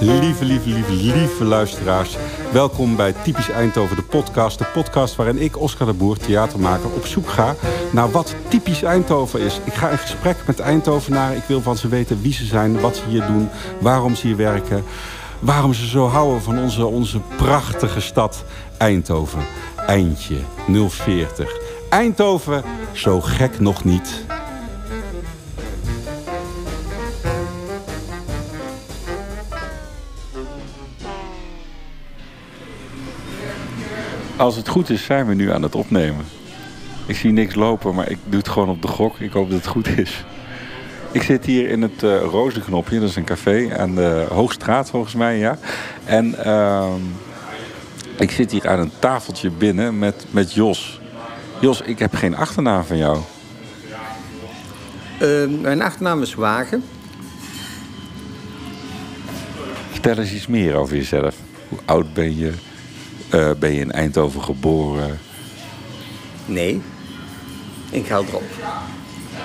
Lieve, lieve, lieve, lieve luisteraars. Welkom bij Typisch Eindhoven, de podcast. De podcast waarin ik, Oscar de Boer, theatermaker, op zoek ga naar wat typisch Eindhoven is. Ik ga in gesprek met Eindhovenaren. Ik wil van ze weten wie ze zijn, wat ze hier doen, waarom ze hier werken. Waarom ze zo houden van onze, onze prachtige stad Eindhoven. Eindje 040. Eindhoven, zo gek nog niet. Als het goed is, zijn we nu aan het opnemen. Ik zie niks lopen, maar ik doe het gewoon op de gok. Ik hoop dat het goed is. Ik zit hier in het uh, Rozenknopje, dat is een café aan de Hoogstraat volgens mij, ja. En uh, ik zit hier aan een tafeltje binnen met, met Jos. Jos, ik heb geen achternaam van jou. Uh, mijn achternaam is Wagen. Vertel eens iets meer over jezelf. Hoe oud ben je? Uh, ben je in Eindhoven geboren? Nee, in Gelderop.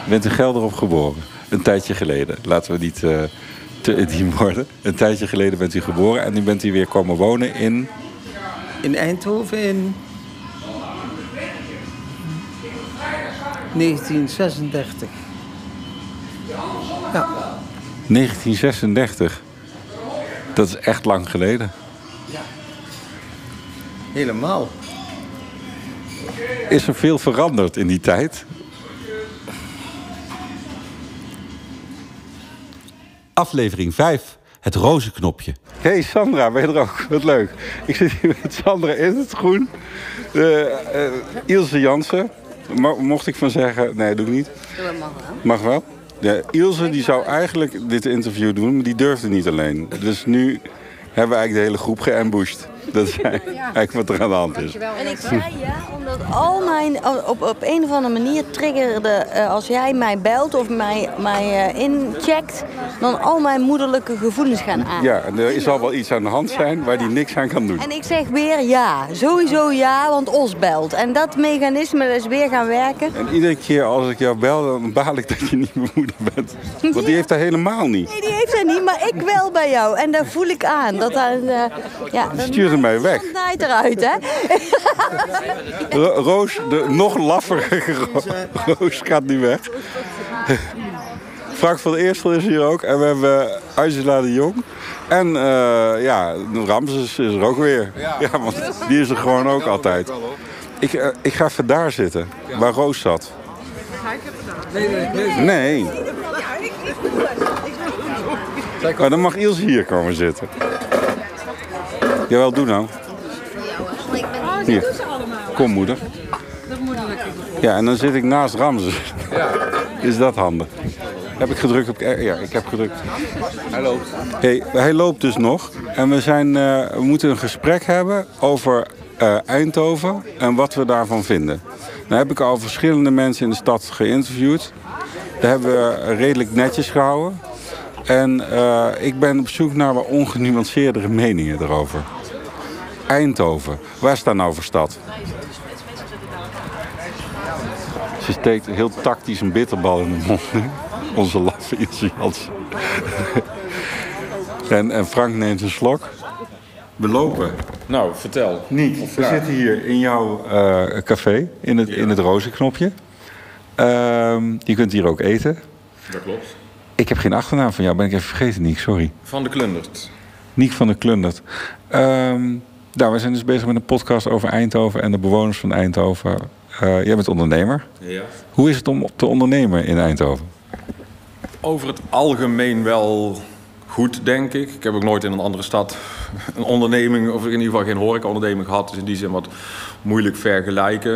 Je bent in Gelderop geboren? Een tijdje geleden. Laten we niet uh, te intiem worden. Een tijdje geleden bent u geboren en nu bent u weer komen wonen in... In Eindhoven in... 1936. Ja. 1936? Dat is echt lang geleden. Ja. Helemaal. Is er veel veranderd in die tijd? Aflevering 5. Het rozenknopje. Hey Sandra, ben je er ook? Wat leuk. Ik zit hier met Sandra in het groen. Uh, uh, Ilse Jansen. Mocht ik van zeggen... Nee, doe ik niet. Dat mag wel. Mag wel? Ja, Ilse die zou eigenlijk dit interview doen, maar die durfde niet alleen. Dus nu hebben we eigenlijk de hele groep geambushed. Dat is eigenlijk wat er aan de hand is. En ik zei ja, omdat al mijn, op, op een of andere manier triggerde, uh, als jij mij belt of mij, mij uh, incheckt, dan al mijn moederlijke gevoelens gaan aan. Ja, en er zal wel iets aan de hand zijn waar die niks aan kan doen. En ik zeg weer ja, sowieso ja, want Os belt. En dat mechanisme is weer gaan werken. En iedere keer als ik jou bel, dan baal ik dat je niet mijn moeder bent. Want die heeft dat helemaal niet. Nee, die heeft dat niet, maar ik wel bij jou. En daar voel ik aan. Dat daar, uh, ja, mij weg. Dat eruit, hè? Roos, de nog lafferige Roos gaat nu weg. Frank van Eerstel is hier ook. En we hebben Angela de Jong. En uh, ja, Ramses is er ook weer. Ja, want die is er gewoon ook altijd. Ik, uh, ik ga even daar zitten, waar Roos zat. Nee, nee, nee. Maar dan mag Ilse hier komen zitten. Jawel, doe nou. Hier. Kom moeder. Dat moederlijke. Ja, en dan zit ik naast Ramses. Ja. Is dat handig? Heb ik gedrukt op... Ja, ik heb gedrukt. Hij loopt. Hey, hij loopt dus nog. En we, zijn, uh, we moeten een gesprek hebben over uh, Eindhoven en wat we daarvan vinden. Dan heb ik al verschillende mensen in de stad geïnterviewd. Daar hebben we redelijk netjes gehouden. En uh, ik ben op zoek naar wat ongenuanceerdere meningen erover. Eindhoven. Waar staat nou voor stad? Ze steekt heel tactisch een bitterbal in de mond. Onze laffe Ilse Jansen. en, en Frank neemt een slok. We lopen. Nou, vertel. Niet. We zitten hier in jouw uh, café, in het, ja. in het rozenknopje. Uh, je kunt hier ook eten. Dat klopt. Ik heb geen achternaam van jou, ben ik even vergeten, Niek, sorry. Van de Klundert. Niek van de Klundert. Um, nou, we zijn dus bezig met een podcast over Eindhoven en de bewoners van Eindhoven. Uh, jij bent ondernemer. Ja. Hoe is het om te ondernemen in Eindhoven? Over het algemeen wel goed, denk ik. Ik heb ook nooit in een andere stad een onderneming, of in ieder geval geen horecaonderneming gehad. Dus in die zin wat moeilijk vergelijken.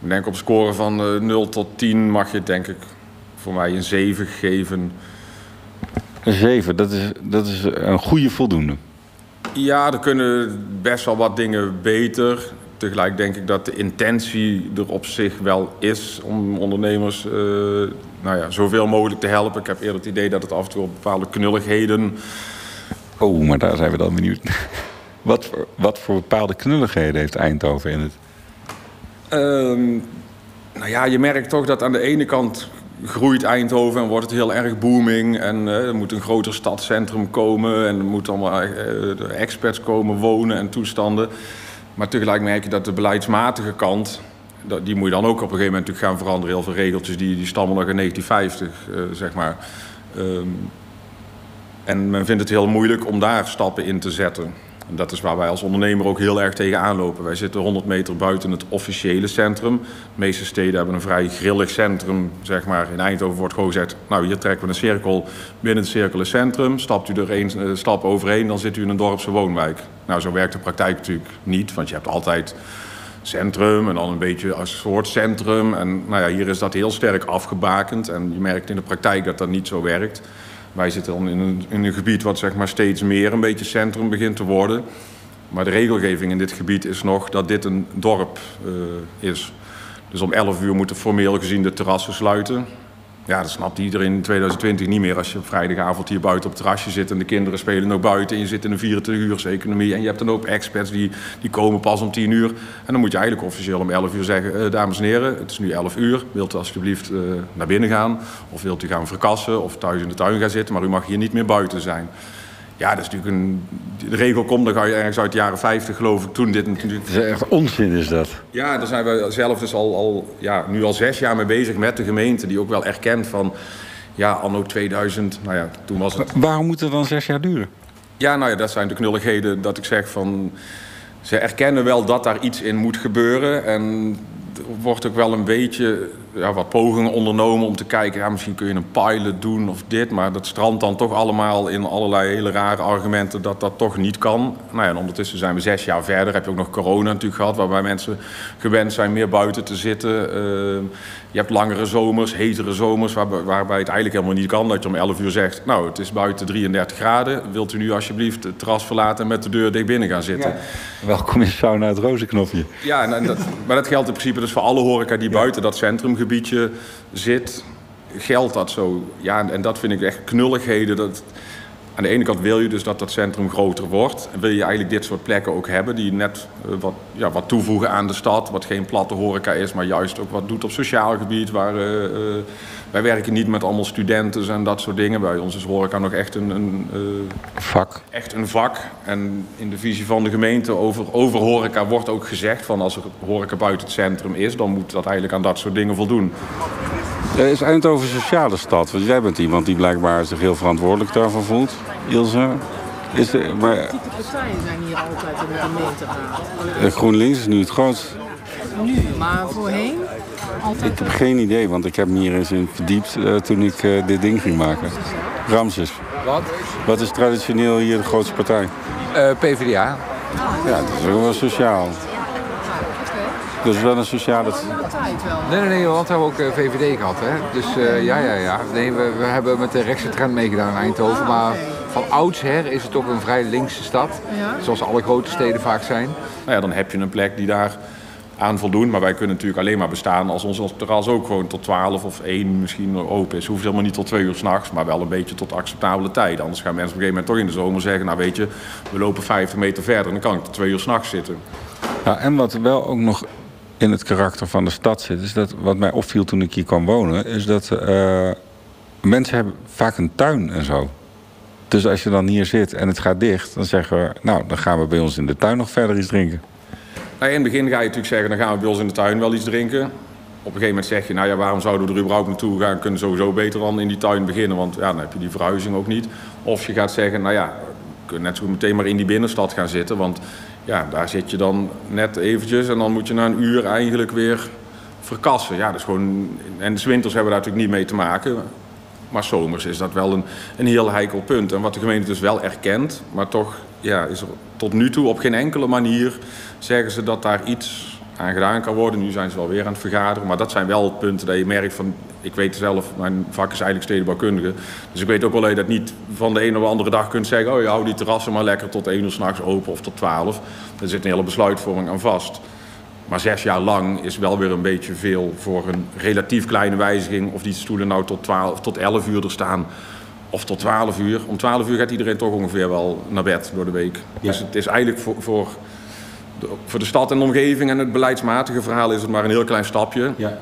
Ik denk op score van uh, 0 tot 10 mag je denk ik voor mij een 7 geven. Een 7, dat is, dat is een goede voldoende. Ja, er kunnen best wel wat dingen beter. Tegelijk denk ik dat de intentie er op zich wel is om ondernemers uh, nou ja, zoveel mogelijk te helpen. Ik heb eerder het idee dat het af en toe op bepaalde knulligheden. Oh, maar daar zijn we dan benieuwd. wat, voor, wat voor bepaalde knulligheden heeft Eindhoven in het? Um, nou ja, je merkt toch dat aan de ene kant groeit Eindhoven en wordt het heel erg booming. En eh, er moet een groter stadscentrum komen en er moeten allemaal eh, experts komen wonen en toestanden. Maar tegelijk merk je dat de beleidsmatige kant, die moet je dan ook op een gegeven moment natuurlijk gaan veranderen. Heel veel regeltjes die, die stammen nog in 1950, eh, zeg maar. Ehm, en men vindt het heel moeilijk om daar stappen in te zetten. En dat is waar wij als ondernemer ook heel erg tegen aanlopen. Wij zitten 100 meter buiten het officiële centrum. De meeste steden hebben een vrij grillig centrum. Zeg maar. In Eindhoven wordt gewoon gezegd... nou, hier trekken we een cirkel. Binnen de cirkel is centrum. Stapt u er één eh, stap overheen, dan zit u in een dorpse woonwijk. Nou, zo werkt de praktijk natuurlijk niet. Want je hebt altijd centrum en dan een beetje als soort centrum. En nou ja, hier is dat heel sterk afgebakend. En je merkt in de praktijk dat dat niet zo werkt. Wij zitten dan in een, in een gebied wat zeg maar steeds meer een beetje centrum begint te worden. Maar de regelgeving in dit gebied is nog dat dit een dorp eh, is. Dus om 11 uur moeten formeel gezien de terrassen sluiten. Ja, dat snapt iedereen in 2020 niet meer als je op vrijdagavond hier buiten op het terrasje zit en de kinderen spelen ook buiten en je zit in een 24-uurseconomie en je hebt dan ook experts die, die komen pas om 10 uur. En dan moet je eigenlijk officieel om 11 uur zeggen, eh, dames en heren, het is nu 11 uur, wilt u alsjeblieft eh, naar binnen gaan of wilt u gaan verkassen of thuis in de tuin gaan zitten, maar u mag hier niet meer buiten zijn. Ja, dat is natuurlijk een. De regel komt, dan ga je ergens uit de jaren 50, geloof ik, toen dit natuurlijk. Het is echt onzin is dat. Ja, daar zijn we zelf dus al, al, ja, nu al zes jaar mee bezig met de gemeente, die ook wel erkent van. Ja, anno 2000, nou ja, toen was het. Waarom moet het dan zes jaar duren? Ja, nou ja, dat zijn de knulligheden dat ik zeg van. Ze erkennen wel dat daar iets in moet gebeuren. En er wordt ook wel een beetje ja, wat pogingen ondernomen om te kijken... Ja, misschien kun je een pilot doen of dit... maar dat strandt dan toch allemaal in allerlei hele rare argumenten... dat dat toch niet kan. Nou ja, en ondertussen zijn we zes jaar verder. Heb je ook nog corona natuurlijk gehad... waarbij mensen gewend zijn meer buiten te zitten. Uh, je hebt langere zomers, hetere zomers... Waarbij, waarbij het eigenlijk helemaal niet kan dat je om 11 uur zegt... nou, het is buiten 33 graden. Wilt u nu alsjeblieft het terras verlaten... en met de deur dicht binnen gaan zitten? Ja. Welkom in sauna het rozenknopje. Ja, en dat, maar dat geldt in principe dus voor alle horeca... die buiten dat centrumgebiedje zit, geldt dat zo. Ja, en dat vind ik echt knulligheden. Dat, aan de ene kant wil je dus dat dat centrum groter wordt. En wil je eigenlijk dit soort plekken ook hebben... die net uh, wat, ja, wat toevoegen aan de stad. Wat geen platte horeca is, maar juist ook wat doet op sociaal gebied. Waar, uh, uh, wij werken niet met allemaal studenten en dat soort dingen. Bij ons is horeca nog echt een, een vak. Echt een vak. En in de visie van de gemeente over, over horeca wordt ook gezegd... van als er horeca buiten het centrum is... dan moet dat eigenlijk aan dat soort dingen voldoen. Uh, is Eindhoven een sociale stad? Want jij bent iemand die blijkbaar zich heel verantwoordelijk daarvan voelt. Ilse? Is de, maar... De partijen zijn hier altijd in de gemeenteraad. De GroenLinks is nu het grootst. Nu, maar voorheen? Altijd ik heb geen idee, want ik heb me hier eens in verdiept uh, toen ik uh, dit ding ging maken. Ramses. Wat? Wat is traditioneel hier de grootste partij? Uh, PvdA. Ja, dat is ook wel sociaal. Dus wel een sociale... Nee, nee, nee, want we hebben ook uh, VVD gehad. Hè? Dus uh, ja, ja, ja. Nee, we, we hebben met de rechtse trend meegedaan in Eindhoven. Maar van oudsher is het ook een vrij linkse stad. Zoals alle grote steden vaak zijn. Nou ja, dan heb je een plek die daar aan voldoen. Maar wij kunnen natuurlijk alleen maar bestaan als ons terras ook gewoon tot 12 of 1 misschien open is. Hoeft helemaal niet tot 2 uur s'nachts, maar wel een beetje tot acceptabele tijd. Anders gaan mensen op een gegeven moment toch in de zomer zeggen... nou weet je, we lopen 50 meter verder en dan kan ik tot 2 uur s'nachts zitten. Ja, en wat wel ook nog in het karakter van de stad zit... is dat wat mij opviel toen ik hier kwam wonen... is dat uh, mensen hebben vaak een tuin en zo. Dus als je dan hier zit en het gaat dicht... dan zeggen we, nou, dan gaan we bij ons in de tuin nog verder iets drinken. Nou, in het begin ga je natuurlijk zeggen, dan gaan we bij ons in de tuin wel iets drinken. Op een gegeven moment zeg je, nou ja, waarom zouden we er überhaupt naartoe gaan? Kunnen sowieso beter dan in die tuin beginnen, want ja, dan heb je die verhuizing ook niet. Of je gaat zeggen, nou ja, we kunnen net zo meteen maar in die binnenstad gaan zitten, want ja, daar zit je dan net eventjes en dan moet je na een uur eigenlijk weer verkassen. Ja, is gewoon, en de winters hebben daar natuurlijk niet mee te maken. Maar zomers is dat wel een, een heel heikel punt. En wat de gemeente dus wel erkent, maar toch ja, is er tot nu toe op geen enkele manier zeggen ze dat daar iets aan gedaan kan worden. Nu zijn ze wel weer aan het vergaderen. Maar dat zijn wel punten dat je merkt van... Ik weet zelf, mijn vak is eigenlijk stedenbouwkundige. Dus ik weet ook wel dat je dat niet van de ene of andere dag kunt zeggen... oh je houdt die terrassen maar lekker tot 1 uur s'nachts open of tot 12. Er zit een hele besluitvorming aan vast. Maar zes jaar lang is wel weer een beetje veel voor een relatief kleine wijziging... of die stoelen nou tot, 12, tot 11 uur er staan of tot 12 uur. Om 12 uur gaat iedereen toch ongeveer wel naar bed door de week. Ja. Dus het is eigenlijk voor, voor, de, voor de stad en de omgeving en het beleidsmatige verhaal is het maar een heel klein stapje. Ja.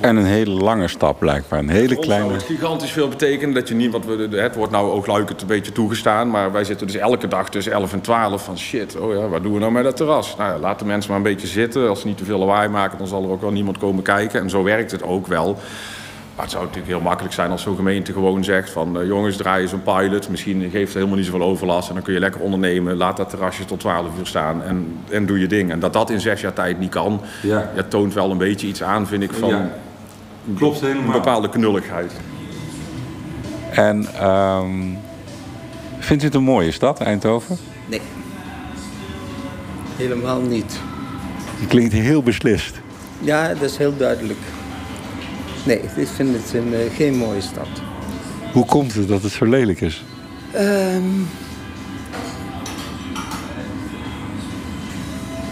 En een hele lange stap blijkbaar. Een hele kleine... het gigantisch veel betekenen dat je niet, we, het wordt nou oogluikend een beetje toegestaan, maar wij zitten dus elke dag tussen 11 en 12 van shit, oh ja, wat doen we nou met dat terras? Nou ja, laat de mensen maar een beetje zitten. Als ze niet te veel lawaai maken, dan zal er ook wel niemand komen kijken. En zo werkt het ook wel. Maar het zou natuurlijk heel makkelijk zijn als zo'n gemeente gewoon zegt van eh, jongens, draai eens een pilot. Misschien geeft het helemaal niet zoveel overlast en dan kun je lekker ondernemen. Laat dat terrasje tot 12 uur staan en, en doe je ding. En dat dat in zes jaar tijd niet kan, Ja. ja, toont wel een beetje iets aan, vind ik, van Ja. Klopt een helemaal. bepaalde knulligheid. En ehm, vindt u het een mooie stad, Eindhoven? Nee. Helemaal niet. Die klinkt heel beslist. Ja, dat is heel duidelijk. Nee, ik vind het een, eh, geen mooie stad. Hoe komt het dat het zo lelijk is? Ehm,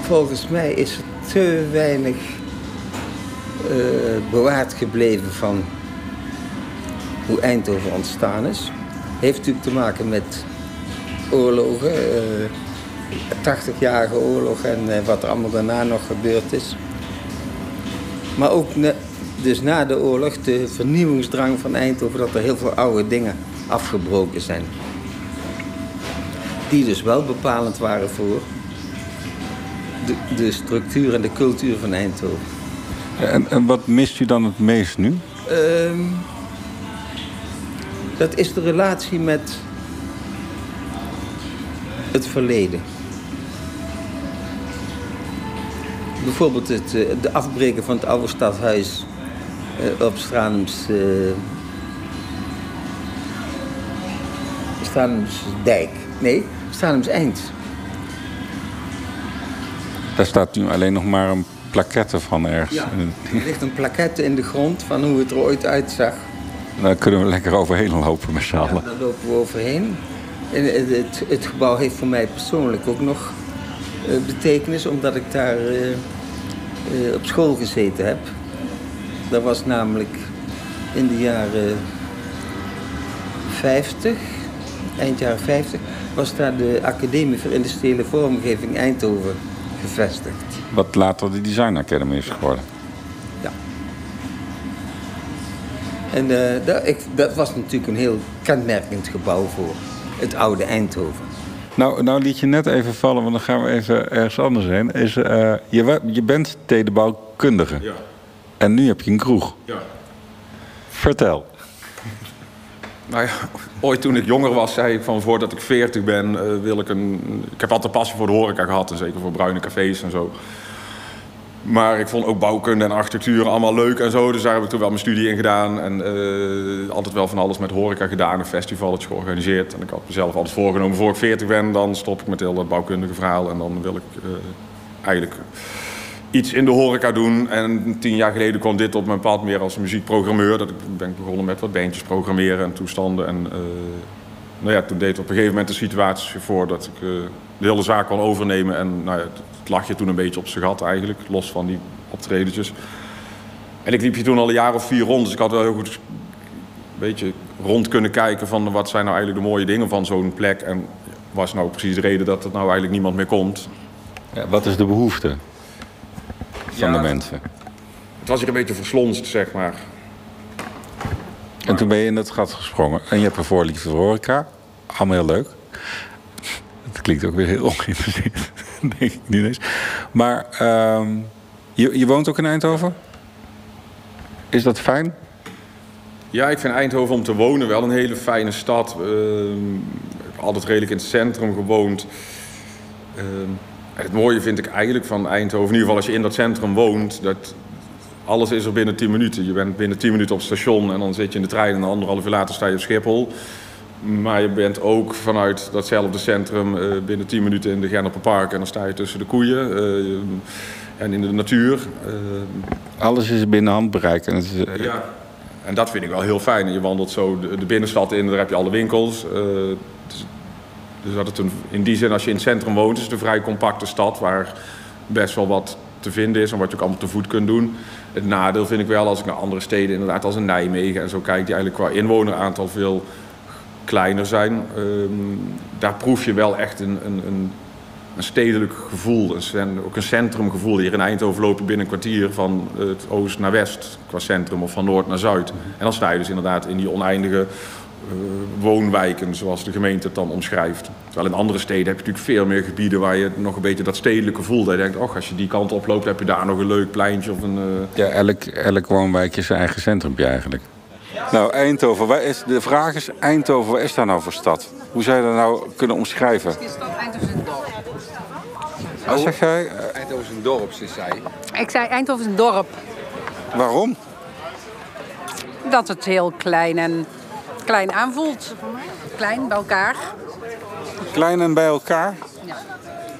volgens mij is er te weinig eh, bewaard gebleven van hoe Eindhoven ontstaan is. Heeft natuurlijk te maken met oorlogen, eh 80-jarige oorlog en eh, wat er allemaal daarna nog gebeurd is. Maar ook dus na de oorlog de vernieuwingsdrang van Eindhoven, dat er heel veel oude dingen afgebroken zijn. Die dus wel bepalend waren voor de, de structuur en de cultuur van Eindhoven. En, en wat mist u dan het meest nu? Ehm, dat is de relatie met het verleden. Bijvoorbeeld het, eh, de afbreken van het oude stadhuis eh, op Stranums, eh Stranumsdijk. Nee, Stranums Eind. Daar staat nu alleen nog maar een plaquette van ergens. Ja. Er ligt een plaquette in de grond van hoe het er ooit uitzag. Daar kunnen we lekker overheen lopen met z'n Ja, daar lopen we overheen. En het, het, het gebouw heeft voor mij persoonlijk ook nog eh, betekenis, omdat ik daar eh, eh, op school gezeten heb. Dat was namelijk in de jaren 50, eind jaren 50, was daar de Academie voor Industriële Vormgeving Eindhoven Wat later de Design Academy is geworden. Ja. En eh, dat, ik, dat was natuurlijk een heel kenmerkend gebouw voor het oude Eindhoven. Nou, nou liet je net even vallen, want dan gaan we even ergens anders heen. Is, eh, je, je bent stedenbouwkundige. Ja. En nu heb je een kroeg. ja. Vertel. Nou ja, ooit toen ik jonger was, zei ik van voordat ik 40 ben, eh, wil ik een. Ik heb altijd passie voor de horeca gehad en zeker voor bruine cafés en zo. Maar ik vond ook bouwkunde en architectuur allemaal leuk en zo. Dus daar heb ik toen wel mijn studie in gedaan. En eh, altijd wel van alles met horeca gedaan. Een festivaletje georganiseerd. En ik had mezelf altijd voorgenomen, voor ik 40 ben, dan stop ik met heel dat bouwkundige verhaal. En dan wil ik eh, eigenlijk iets in de horeca doen. En tien jaar geleden kwam dit op mijn pad meer als muziekprogrammeur. Dat ik ben begonnen met wat bandjes programmeren en toestanden. En eh, nou ja, toen deed op een gegeven moment de situatie voor dat ik eh, de hele zaak kon overnemen. En nou ja, het, het lag je toen een beetje op zijn gat eigenlijk, los van die optredentjes. En ik liep je toen al een jaar of vier rond, dus ik had wel heel goed een beetje rond kunnen kijken van wat zijn nou eigenlijk de mooie dingen van zo'n plek. En was nou precies de reden dat er nou eigenlijk niemand meer komt. Ja, wat is de behoefte van de mensen? Het was hier een beetje verslonst, zeg maar. En toen ben je in het gat gesprongen. En je hebt een voorliefde voor horeca. Allemaal heel leuk. Het klinkt ook weer heel ongeïnteresseerd. Denk ik niet eens. Maar ehm, je, je woont ook in Eindhoven? Is dat fijn? Ja, ik vind Eindhoven om te wonen wel een hele fijne stad. Heb altijd redelijk in het centrum gewoond. Ehm, het mooie vind ik eigenlijk van Eindhoven, in ieder geval als je in dat centrum woont, dat alles is er binnen 10 minuten. Je bent binnen 10 minuten op het station en dan zit je in de trein en anderhalf uur later sta je op Schiphol. Maar je bent ook vanuit datzelfde centrum eh, binnen 10 minuten in de Genneperpark en dan sta je tussen de koeien eh, en in de natuur. Ehm, Alles is binnen handbereik. En is, eh, ja, en dat vind ik wel heel fijn. Je wandelt zo de, de binnenstad in, daar heb je alle winkels. Eh, dus, dus dat het een, in die zin, als je in het centrum woont, is het een vrij compacte stad waar best wel wat te vinden is en wat je ook allemaal te voet kunt doen. Het nadeel vind ik wel als ik naar andere steden, inderdaad als in Nijmegen en zo kijk, die eigenlijk qua inwoneraantal veel kleiner zijn. Ehm, daar proef je wel echt een, een, een een stedelijk gevoel, een, ook een centrumgevoel. Hier in Eindhoven loop je binnen een kwartier van het oost naar west qua centrum of van noord naar zuid. En dan sta je dus inderdaad in die oneindige woonwijken, zoals de gemeente het dan omschrijft. Terwijl in andere steden heb je natuurlijk veel meer gebieden waar je nog een beetje dat stedelijke gevoel. Dat je denkt, oh, als je die kant oploopt, heb je daar nog een leuk pleintje of een. eh, Ja, elk, elk woonwijkje zijn eigen centrumpje eigenlijk. Nou, Eindhoven. Waar is, de vraag is, Eindhoven, waar is daar nou voor stad? Hoe zou je dat nou kunnen omschrijven? Wat zeg jij? Eh, Eindhoven is een dorp, ze zei. Ik zei Eindhoven is een dorp. waarom? Dat het heel klein en klein aanvoelt. Klein bij elkaar. Klein en bij elkaar?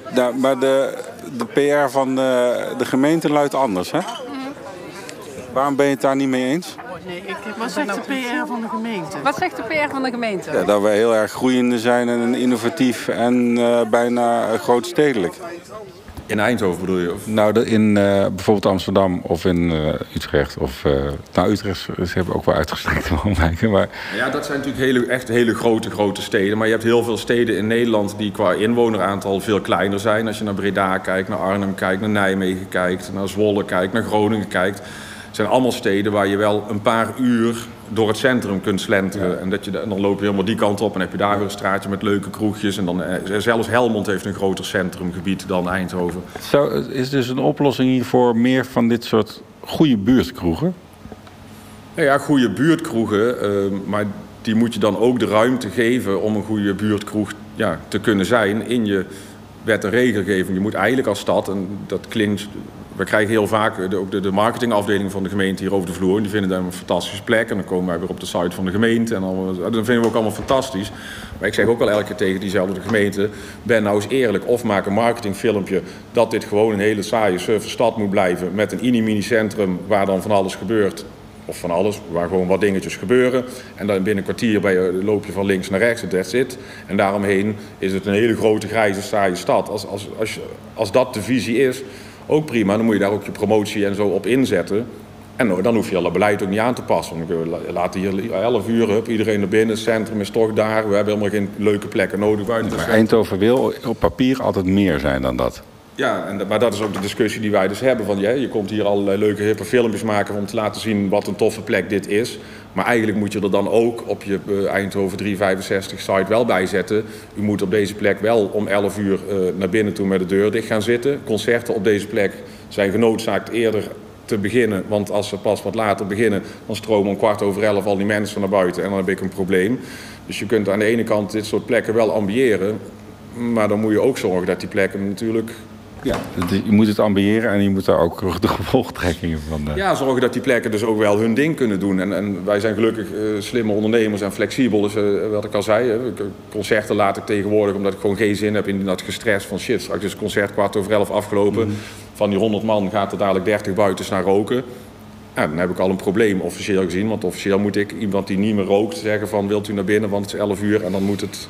Nou, maar de, de PR van de, de gemeente luidt anders, hè? Waarom ben je het daar niet mee eens? Nee, ik, wat zegt de PR van de gemeente? Wat zegt de PR van de gemeente? Ja, dat we heel erg groeiende zijn en innovatief en eh, bijna grootstedelijk. In Eindhoven bedoel je? Of? Nou, in eh, bijvoorbeeld Amsterdam of in eh, Utrecht. Of, eh, nou, Utrecht ze hebben ook wel uitgestrekte woonwijken. Maar Ja, dat zijn natuurlijk hele, echt hele grote, grote steden. Maar je hebt heel veel steden in Nederland die qua inwoneraantal veel kleiner zijn. Als je naar Breda kijkt, naar Arnhem kijkt, naar Nijmegen kijkt, naar Zwolle kijkt, naar Groningen kijkt. Het zijn allemaal steden waar je wel een paar uur door het centrum kunt slenteren. En, dat je, en dan loop je helemaal die kant op en heb je daar weer een straatje met leuke kroegjes. En dan, eh, zelfs Helmond heeft een groter centrumgebied dan Eindhoven. Zou, is dus een oplossing hiervoor meer van dit soort goede buurtkroegen? Nou ja, goede buurtkroegen, eh, maar die moet je dan ook de ruimte geven om een goede buurtkroeg ja, te kunnen zijn in je wet en regelgeving. Je moet eigenlijk als stad, en dat klinkt, we krijgen heel vaak de, ook de, de marketingafdeling van de gemeente hier over de vloer. En die vinden dat een fantastische plek. En dan komen wij weer op de site van de gemeente. En dan, vinden we ook allemaal fantastisch. Maar ik zeg ook wel elke keer tegen diezelfde gemeente: ben nou eens eerlijk of maak een marketingfilmpje dat dit gewoon een hele saaie surfer stad moet blijven. Met een mini-mini centrum waar dan van alles gebeurt of van alles, waar gewoon wat dingetjes gebeuren. En dan binnen een kwartier ben je, loop je van links naar rechts, that's it. En daaromheen is het een hele grote, grijze, saaie stad. Als, als, als, als dat de visie is, ook prima. Dan moet je daar ook je promotie en zo op inzetten. En dan hoef je dat beleid ook niet aan te passen. Want je laten hier 11 uur, hup, iedereen naar binnen. Het centrum is toch daar. We hebben helemaal geen leuke plekken nodig buiten het Maar. Eindhoven wil op papier altijd meer zijn dan dat. Ja, en, maar dat is ook de discussie die wij dus hebben. Van, ja, je komt hier allerlei leuke hippe filmpjes maken om te laten zien wat een toffe plek dit is. Maar eigenlijk moet je er dan ook op je eh, Eindhoven 365 site wel bij zetten. U moet op deze plek wel om 11 uur eh, naar binnen toe met de deur dicht gaan zitten. Concerten op deze plek zijn genoodzaakt eerder te beginnen. Want als ze pas wat later beginnen, dan stromen om kwart over elf al die mensen naar buiten. En dan heb ik een probleem. Dus je kunt aan de ene kant dit soort plekken wel ambiëren. Maar dan moet je ook zorgen dat die plekken natuurlijk Ja. Je moet het ambiëren en je moet daar ook de gevolgtrekkingen van... eh, Ja, zorgen dat die plekken dus ook wel hun ding kunnen doen. En, en wij zijn gelukkig eh, slimme ondernemers en flexibel. Dus wat ik al zei, concerten laat ik tegenwoordig omdat ik gewoon geen zin heb in dat gestres van shit. Straks is het concert kwart over elf afgelopen. Van die 100 man gaat er dadelijk 30 buiten staan roken. Ja, dan heb ik al een probleem officieel gezien. Want officieel moet ik iemand die niet meer rookt zeggen van wilt u naar binnen, want het is 11 uur. En dan moet het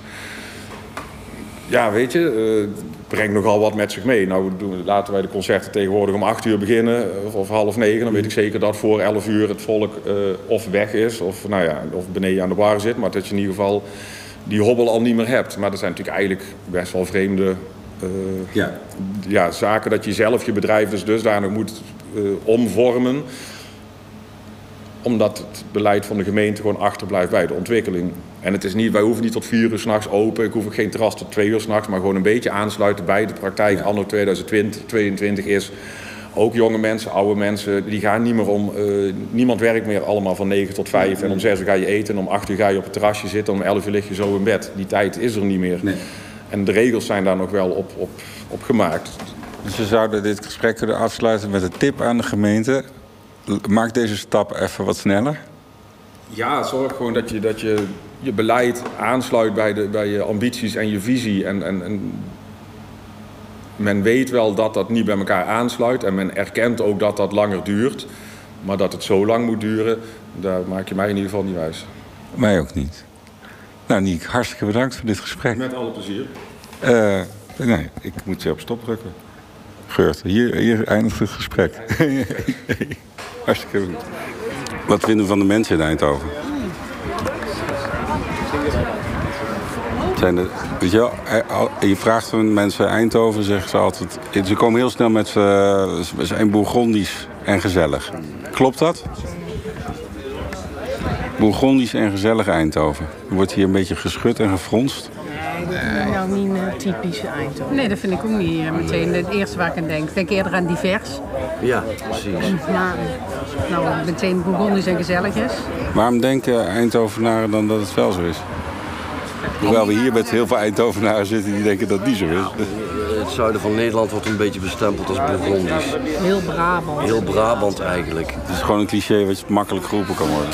ja, weet je, eh, het brengt nogal wat met zich mee. Nou, doen, laten wij de concerten tegenwoordig om 8 uur beginnen of, of half negen. Dan weet ik zeker dat voor 11 uur het volk eh, of weg is of, nou ja, of beneden aan de bar zit. Maar dat je in ieder geval die hobbel al niet meer hebt. Maar dat zijn natuurlijk eigenlijk best wel vreemde eh, Ja. ja, zaken dat je zelf je bedrijf dus dusdanig moet eh, omvormen omdat het beleid van de gemeente gewoon achterblijft bij de ontwikkeling. En het is niet, wij hoeven niet tot vier uur s'nachts open. Ik hoef ook geen terras tot twee uur s'nachts. Maar gewoon een beetje aansluiten bij de praktijk anno 2020, 2022 is... Ook jonge mensen, oude mensen, die gaan niet meer om... eh, niemand werkt meer allemaal van 9 tot 5. En om 6 uur ga je eten en om 8 uur ga je op het terrasje zitten. Om 11 uur lig je zo in bed. Die tijd is er niet meer. En de regels zijn daar nog wel op, op, op gemaakt. Dus we zouden dit gesprek kunnen afsluiten met een tip aan de gemeente. Maak deze stap even wat sneller. Ja, zorg gewoon dat je dat je, je beleid aansluit bij, de, bij je ambities en je visie. En, en, en men weet wel dat dat niet bij elkaar aansluit. En men erkent ook dat dat langer duurt. Maar dat het zo lang moet duren, daar maak je mij in ieder geval niet wijs. Mij ook niet. Nou, Niek, hartstikke bedankt voor dit gesprek. Met alle plezier. Eh, nee, ik moet je op stop drukken. Geurt, hier, hier eindigt het gesprek. hartstikke goed. Wat vinden we van de mensen in Eindhoven? Zijn weet je, wel, eh, je vraagt aan mensen Eindhoven, zeggen ze altijd... Ze komen heel snel met... eh, ze zijn Bourgondisch en gezellig. Klopt dat? Bourgondisch en gezellig Eindhoven. Er wordt hier een beetje geschud en gefronst. Nee, dat is nou niet een typische Eindhoven. Nee, dat vind ik ook niet eh, meteen het eerste waar ik aan denk. Ik denk eerder aan divers. Ja, precies. Maar nou, meteen Bourgondisch en gezellig is. Waarom denken Eindhovenaren dan dat het wel zo is? Hoewel we hier met heel veel Eindhovenaren zitten die denken dat het niet zo is. Het zuiden van Nederland wordt een beetje bestempeld als Bourgondisch. Heel Brabant. Heel Brabant eigenlijk. Het is gewoon een cliché wat makkelijk geroepen kan worden.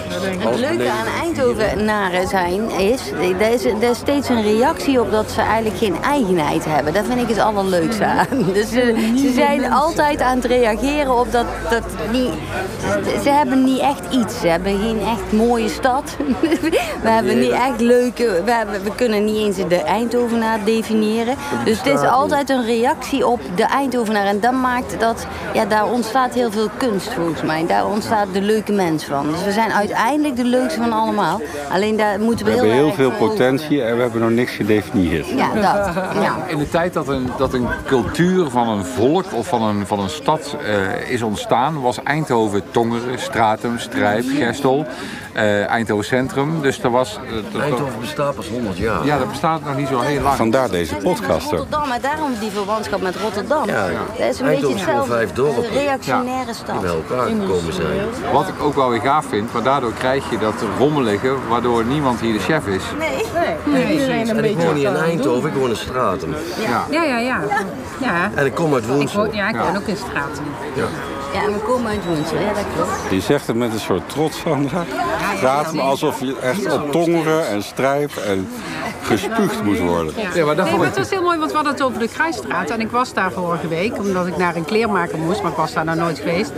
Het leuke aan Eindhovenaren zijn is, er is, er is steeds een reactie op dat ze eigenlijk geen eigenheid hebben. Dat vind ik het allerleukste aan. Dus ze, ze zijn altijd aan het reageren op dat, dat niet, ze, ze hebben niet echt iets. Ze hebben geen echt mooie stad. We hebben niet echt leuke, we, hebben, we kunnen niet eens de Eindhovenaar definiëren. Dus het is altijd een reactie op de Eindhovenaar. En dat maakt dat, ja, daar ontstaat heel veel kunst volgens mij. Daar ontstaat de leuke mens van. Dus we zijn uiteindelijk de leukste van allemaal. Alleen daar moeten we, We hebben heel heel veel potentie en we hebben nog niks gedefinieerd. Ja, dat. Ja. In de tijd dat een, dat een cultuur van een volk of van een, van een stad eh, is ontstaan, was Eindhoven Tongeren, Stratum, Strijp, Gestel, eh, Eindhoven Centrum. Dus er was. eh, Eindhoven bestaat pas 100 jaar. ja, dat bestaat nog niet zo heel lang. Vandaar deze podcast. Rotterdam, maar daarom die verwantschap met Rotterdam. Ja, Dat is een Eindhoven beetje hetzelfde. vijf dorpen. Een reactionaire stad. Die bij elkaar gekomen zijn. Wat ik ook wel weer gaaf vind, maar daardoor krijg je dat rommelige, waardoor niemand hier de chef is. Nee. Nee, En ik beetje woon niet in Eindhoven, ik woon in Stratum. Ja. Ja, ja, ja. ja. En ik kom uit Ik Woensel. woon, ja, ik woon ook in straten. Ja, en we komen uit Woensel. Ja, dat klopt. Je zegt het met een soort trots, Sandra. Praat me alsof je echt op tongeren en strijp en gespuugd moest worden. Ja, maar dat Nee, maar het was heel mooi, want we hadden het over de Kruisstraat. En ik was daar vorige week, omdat ik naar een kleermaker moest, maar ik was daar nog nooit geweest.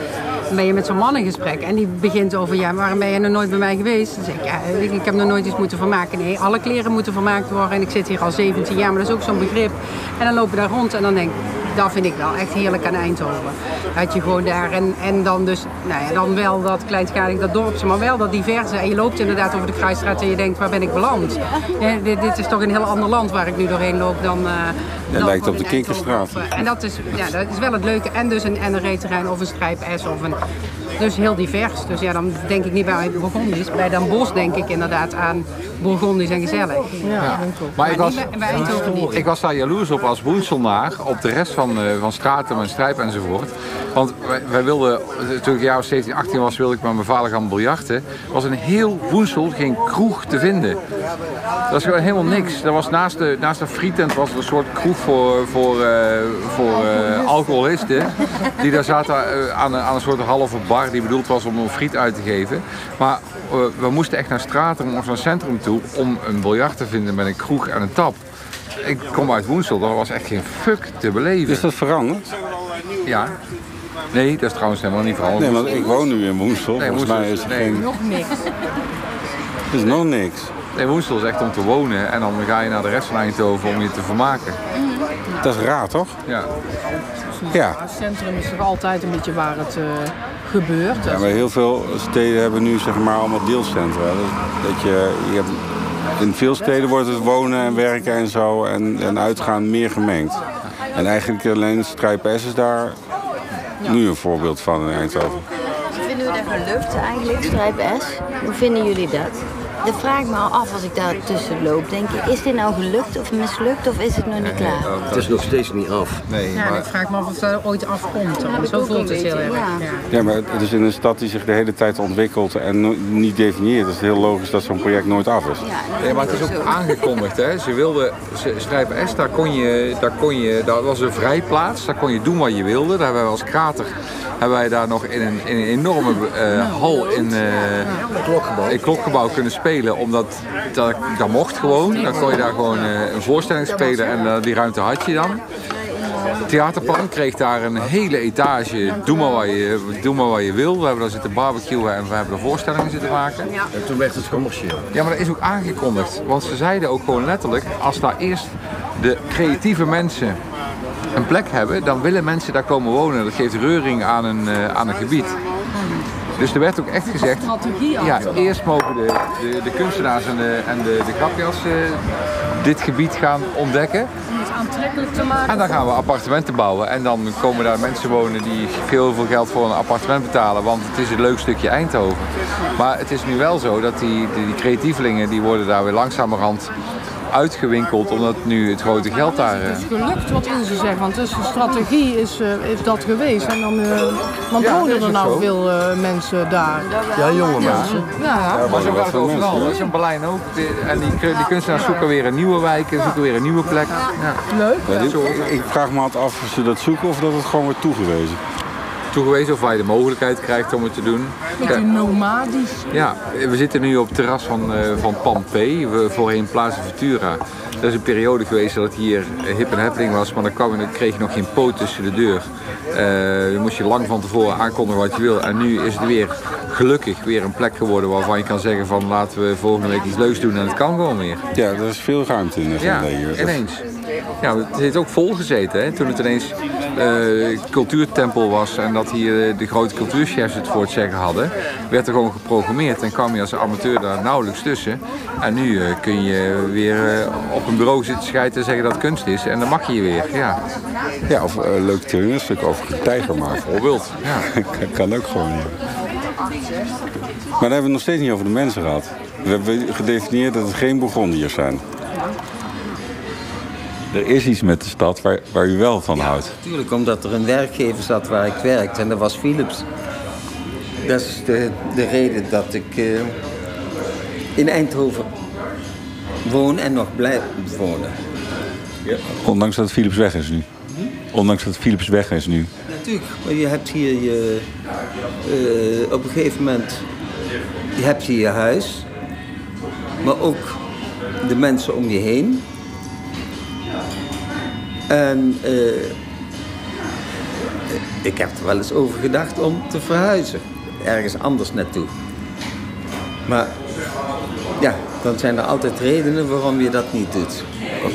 Dan ben je met zo'n man in gesprek en die begint over, ja, waarom ben je nog nooit bij mij geweest? Dan zeg ik, ja, ik, ik heb nog nooit iets moeten vermaken. Nee, alle kleren moeten vermaakt worden en ik zit hier al 17 jaar, maar dat is ook zo'n begrip. En dan loop je daar rond en dan denk ik, dat vind ik wel echt heerlijk aan Eindhoven. Dat je gewoon daar en, en dan dus, nou ja, dan wel dat kleinschalig, dat dorpje, maar wel dat diverse. En je loopt inderdaad over de Kruisstraat en je denkt, waar ben ik beland? Ja, dit, dit is toch een heel ander land waar ik nu doorheen loop dan... dan lijkt op de in Kinkerstraat. En dat is, ja, dat is wel het leuke. En dus een, en een reetterrein of een strijp S of een... Dus heel divers. Dus ja, dan denk ik niet bij Bourgondisch. Bij Dan Bosch denk ik inderdaad aan Bourgondisch en gezellig. Ja, ook. Maar ik was, niet bij- bij Eindhoven niet. ik was daar jaloers op als Woenselnaar op de rest van, eh, van Stratum en Strijp enzovoort. Want wij, wij wilden, toen ik een jaar of 17, 18 was, wilde ik met mijn vader gaan biljarten. Er was in heel Woensel geen kroeg te vinden. Dat was gewoon helemaal niks. Er was naast de, naast de frietent was er een soort kroeg voor, voor, eh, voor eh, alcoholisten. Die daar zaten aan, een- aan een soort halve bar die bedoeld was om een friet uit te geven. Maar eh, we moesten echt naar Stratum of naar centrum toe om een biljart te vinden met een kroeg en een tap. Ik kom uit Woensel, daar was echt geen fuck te beleven. Is dat veranderd? Ja. Nee, dat is trouwens helemaal niet veranderd. Nee, want ik woon nu in Woensel. Nee, Volgens Woensel mij is- er nee. geen... Nog niks. Er is nog niks. Nee, Woensel is echt om te wonen en dan ga je naar de rest van Eindhoven om je te vermaken. Dat is raar, toch? Ja. Ja. Het centrum is toch altijd een beetje waar het eh, gebeurt. Ja, maar heel veel steden hebben nu zeg maar allemaal deelcentra. Dat, dat je, je hebt, in veel steden wordt het wonen en werken en zo en, en uitgaan meer gemengd. En eigenlijk alleen Strijp S is daar nu een voorbeeld van in Eindhoven. Vinden we dat gelukt eigenlijk, Strijp S? Hoe vinden jullie dat? Dat vraag ik me al af als ik daar tussen loop. Denk ik, is dit nou gelukt of mislukt of is het nog niet klaar? Het is nog steeds niet af. Nee, Ja, ik vraag me af of dat ooit afkomt. dan. Zo voelt het heel erg. ja. Ja. Maar het is in een stad die zich de hele tijd ontwikkelt en no- niet definieert. Het is heel logisch dat zo'n project nooit af is. Ja, Nee, maar het is ook aangekondigd. Hè. Ze wilden, ze- Strijp S, daar kon je, daar kon je, dat was een vrijplaats. Daar kon je doen wat je wilde. Daar hebben wij als krater, hebben wij daar nog in een, in een enorme eh, hal in, eh Klokgebouw. in klokgebouw kunnen spelen. Omdat dat, dat mocht gewoon. Dan kon je daar gewoon eh, een voorstelling spelen en eh, die ruimte had je dan. Het theaterplan kreeg daar een hele etage. Doe maar wat je, doe maar wat je wil. We hebben daar zitten barbecuen en we hebben er voorstellingen zitten maken. En toen werd het commercieel. Ja, maar dat is ook aangekondigd. Want ze zeiden ook gewoon letterlijk, als daar eerst de creatieve mensen een plek hebben, dan willen mensen daar komen wonen. Dat geeft reuring aan een, eh, aan een gebied. Dus er werd ook echt gezegd, ja, eerst mogen de, de, de kunstenaars en de, en de, de grapjas eh, dit gebied gaan ontdekken. Om het aantrekkelijk te maken. En dan gaan we appartementen bouwen. En dan komen daar mensen wonen die heel veel geld voor een appartement betalen. Want het is een leuk stukje Eindhoven. Maar het is nu wel zo dat die, die, die creatievelingen die worden daar weer langzamerhand uitgewinkeld. Omdat nu het grote geld daar... eh, Het is gelukt wat Ilse zegt, want dus de strategie is, eh, is dat geweest. En dan, eh want Ja, wonen er nou zo. veel eh, mensen daar. Ja, jonge mensen. Ja, Maar zo gaat het overal. Dat is in Berlijn ook. En die, die kunstenaars zoeken weer een nieuwe wijken, zoeken weer een nieuwe plek. Ja. leuk. Ik vraag me altijd af of ze dat zoeken of dat het gewoon wordt toegewezen. Toegewezen of waar je de mogelijkheid krijgt om het te doen. Beetje nomadisch. Ja, we zitten nu op het terras van, eh van Pampé, we- voorheen Plaza Futura. Er is een periode geweest dat het hier eh, hip en happening was, maar dan, kwam dan kreeg je nog geen poot tussen de deur. Eh, dan moest je lang van tevoren aankondigen wat je wil. En nu is het weer gelukkig weer een plek geworden waarvan je kan zeggen van laten we volgende week iets leuks doen en het kan gewoon weer. Ja, er is veel ruimte in de Ja, ineens. Ja, het heeft ook vol gezeten. Hè? Toen het ineens eh, cultuurtempel was en dat hier eh, de grote cultuurchefs het voor het zeggen hadden, werd er gewoon geprogrammeerd en kwam je als amateur daar nauwelijks tussen. En nu eh, kun je weer op een bureau zitten schijten en zeggen dat het kunst is en dan mag je je weer. Ja, Ja, of een leuk toneelstuk over een tijger maken. bijvoorbeeld. Ja. kan, kan ook gewoon, ja. Maar dan hebben we het nog steeds niet over de mensen gehad. We hebben gedefinieerd dat het geen Bourgondiërs zijn. Er is iets met de stad waar, waar u wel van houdt. Natuurlijk, omdat er een werkgever zat waar ik werkte en dat was Philips. Dat is de, de reden dat ik eh, in Eindhoven woon en nog blijf wonen. Ondanks dat Philips weg is nu. Ondanks dat Philips weg is nu. Natuurlijk, maar je hebt hier je, eh, op een gegeven moment, je hebt hier je huis, maar ook de mensen om je heen. En eh, ik heb er wel eens over gedacht om te verhuizen, ergens anders naartoe. Maar ja, dan zijn er altijd redenen waarom je dat niet doet.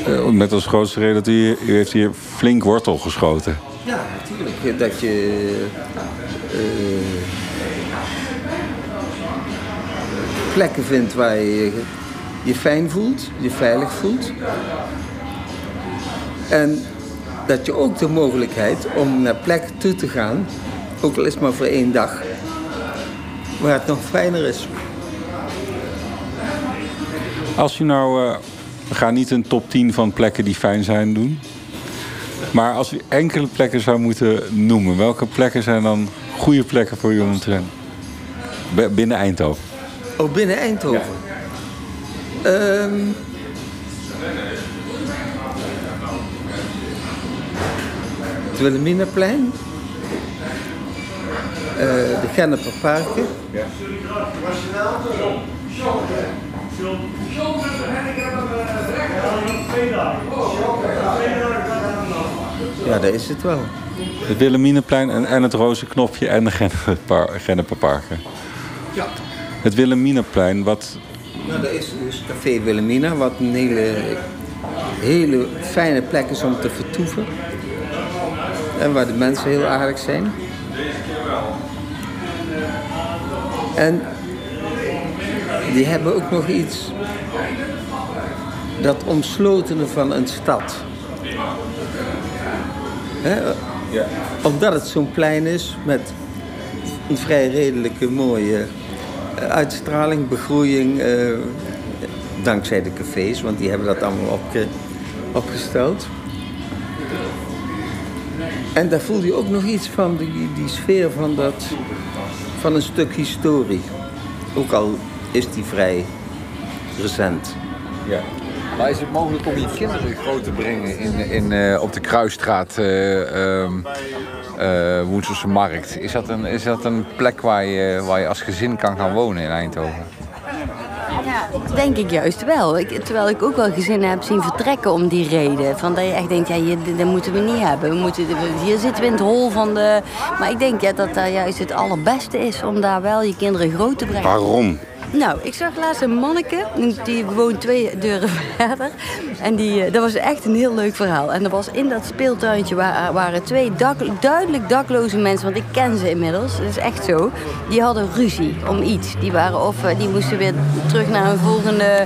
Eh, Met als grootste reden dat u, u heeft hier flink wortel geschoten. Ja, natuurlijk. Dat je eh, plekken vindt waar je je fijn voelt, je veilig voelt. En dat je ook de mogelijkheid om naar plekken toe te gaan, ook al is het maar voor één dag, waar het nog fijner is. Als u nou, eh, we gaan niet een top 10 van plekken die fijn zijn doen. Maar als u enkele plekken zou moeten noemen, welke plekken zijn dan goede plekken voor u om te Binnen Eindhoven. Oh, binnen Eindhoven. Ehm, het Wilhelminaplein. Eh, de Genneperparken. Ja, dat is het wel. Het Wilhelminaplein en, en het Roze Knopje en de Genneperpar- Genneperparken. Ja. Het Wilhelminaplein, wat... Nou, dat is dus Café Wilhelmina, wat een hele, hele fijne plek is om te vertoeven. En waar de mensen heel aardig zijn. En die hebben ook nog iets, dat omslotene van een stad. Hè? Omdat het zo'n plein is met een vrij redelijke mooie eh, uitstraling, begroeiing, eh, dankzij de cafés, want die hebben dat allemaal opge- opgesteld. En daar voel je ook nog iets van, die, die sfeer van, dat, van een stuk historie. Ook al is die vrij recent. Ja. Maar is het mogelijk om je kinderen groot te brengen in, in, eh, op de Kruisstraat, eh, Woenselse Markt? Is dat, een, is dat een plek waar je, waar je als gezin kan gaan wonen in Eindhoven? Ja, denk ik juist wel. Ik, terwijl ik ook wel gezinnen heb zien vertrekken om die reden. Van dat je echt denkt, ja, dat moeten we niet hebben. We moeten, hier zitten we in het hol van de... Maar ik denk ja, dat dat juist het allerbeste is om daar wel je kinderen groot te brengen. Waarom? Nou, ik zag laatst een manneke, die woont twee deuren verder. En die, eh, dat was echt een heel leuk verhaal. En er was in dat speeltuintje waar, waren twee duidelijk dakloze mensen, want ik ken ze inmiddels, dat is echt zo. Die hadden ruzie om iets. Die, waren of, eh, die moesten weer terug naar hun volgende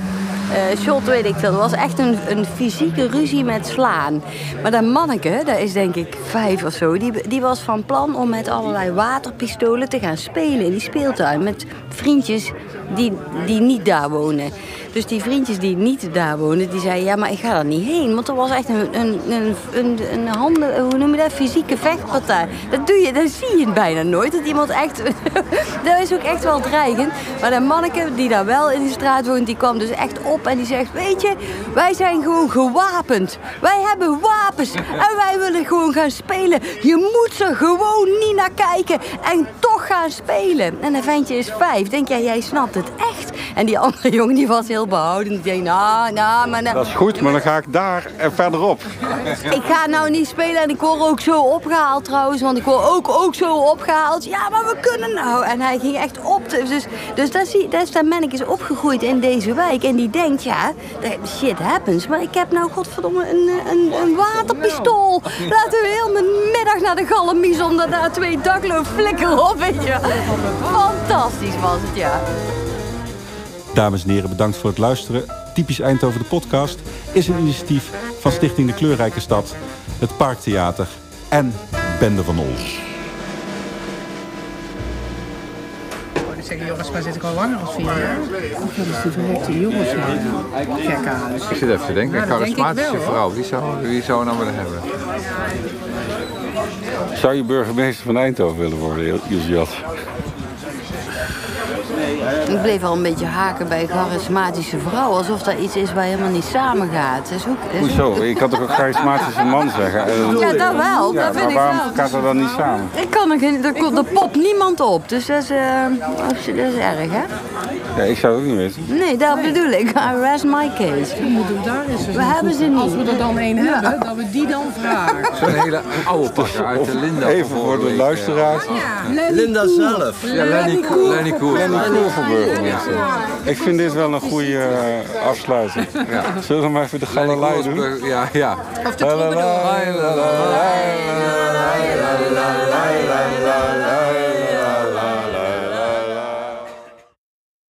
eh, shot, weet ik veel. Het was echt een, een fysieke ruzie met slaan. Maar dat manneke, dat is denk ik vijf of zo... Die, die was van plan om met allerlei waterpistolen te gaan spelen in die speeltuin. Met vriendjes die, die niet daar wonen. Dus die vriendjes die niet daar wonen, die zeiden... ja, maar ik ga er niet heen. Want er was echt een, een, een, een, een handen, hoe noem je dat, fysieke vechtpartij. Dat, doe je, dat zie je bijna nooit. Dat iemand echt... dat is ook echt wel dreigend. Maar dat manneke die daar wel in de straat woont... die kwam dus echt op en die zegt... weet je, wij zijn gewoon gewapend. Wij hebben wapens. En wij willen gewoon gaan spelen. Je moet er gewoon niet naar kijken. En toch gaan spelen. En een ventje is vijf. Denk jij, jij snapt het echt? En die andere jongen die was heel behouden. Die denkt, nou, nou, maar... Nou, Dat is goed, maar dan ga ik daar en verderop. ik ga nou niet spelen en ik word ook zo opgehaald trouwens. Want ik word ook, ook zo opgehaald. Ja, maar we kunnen nou. En hij ging echt op. dus dus daar, zie, daar is dat manneke is opgegroeid in deze wijk. En die denkt, ja, shit happens. Maar ik heb nou godverdomme een, een, een waterpistool. Laten we heel mijn middag naar de galamies om daar twee dakloon flikkeren op, weet je. Fantastisch was het, ja. Dames en heren, bedankt voor het luisteren. Typisch Eindhoven de podcast is een initiatief van Stichting de Kleurrijke Stad, het Parktheater en Bende van Ols. Ik zeg, jongens, maar zit ik al langer als vier jaar? Dat is die verrekte jongens, gek aan. Ik zit even te denken, een ik charismatische wel, vrouw. Wie zou, wie zou nou willen hebben? Zou je burgemeester van Eindhoven willen worden, Jat? Ik bleef al een beetje haken bij charismatische vrouw. Alsof dat iets is waar helemaal niet samengaat. Dat is Hoezo? Je kan toch ook charismatische man zeggen? En- Ja, dat wel. Ja, dat vind maar ik waarom wel. gaat dat dan niet samen? Ik kan er geen, er, komt- er popt niemand op. Dus dat is, eh, dat is erg, hè? Ja, ik zou het ook niet weten. Nee, dat bedoel ik. I rest my case. Moeten we daar eens eens We een hebben ze niet. Als we er dan één hebben, dat we die dan vragen. Zo'n hele oude pakken uit de Linda. Even voor de luisteraars. Linda zelf. Ja, Lenny Koer. Lenny Koer. Ik vind dit wel een goede afsluiting. Zullen we maar even de galerij doen? Ja, ja. Of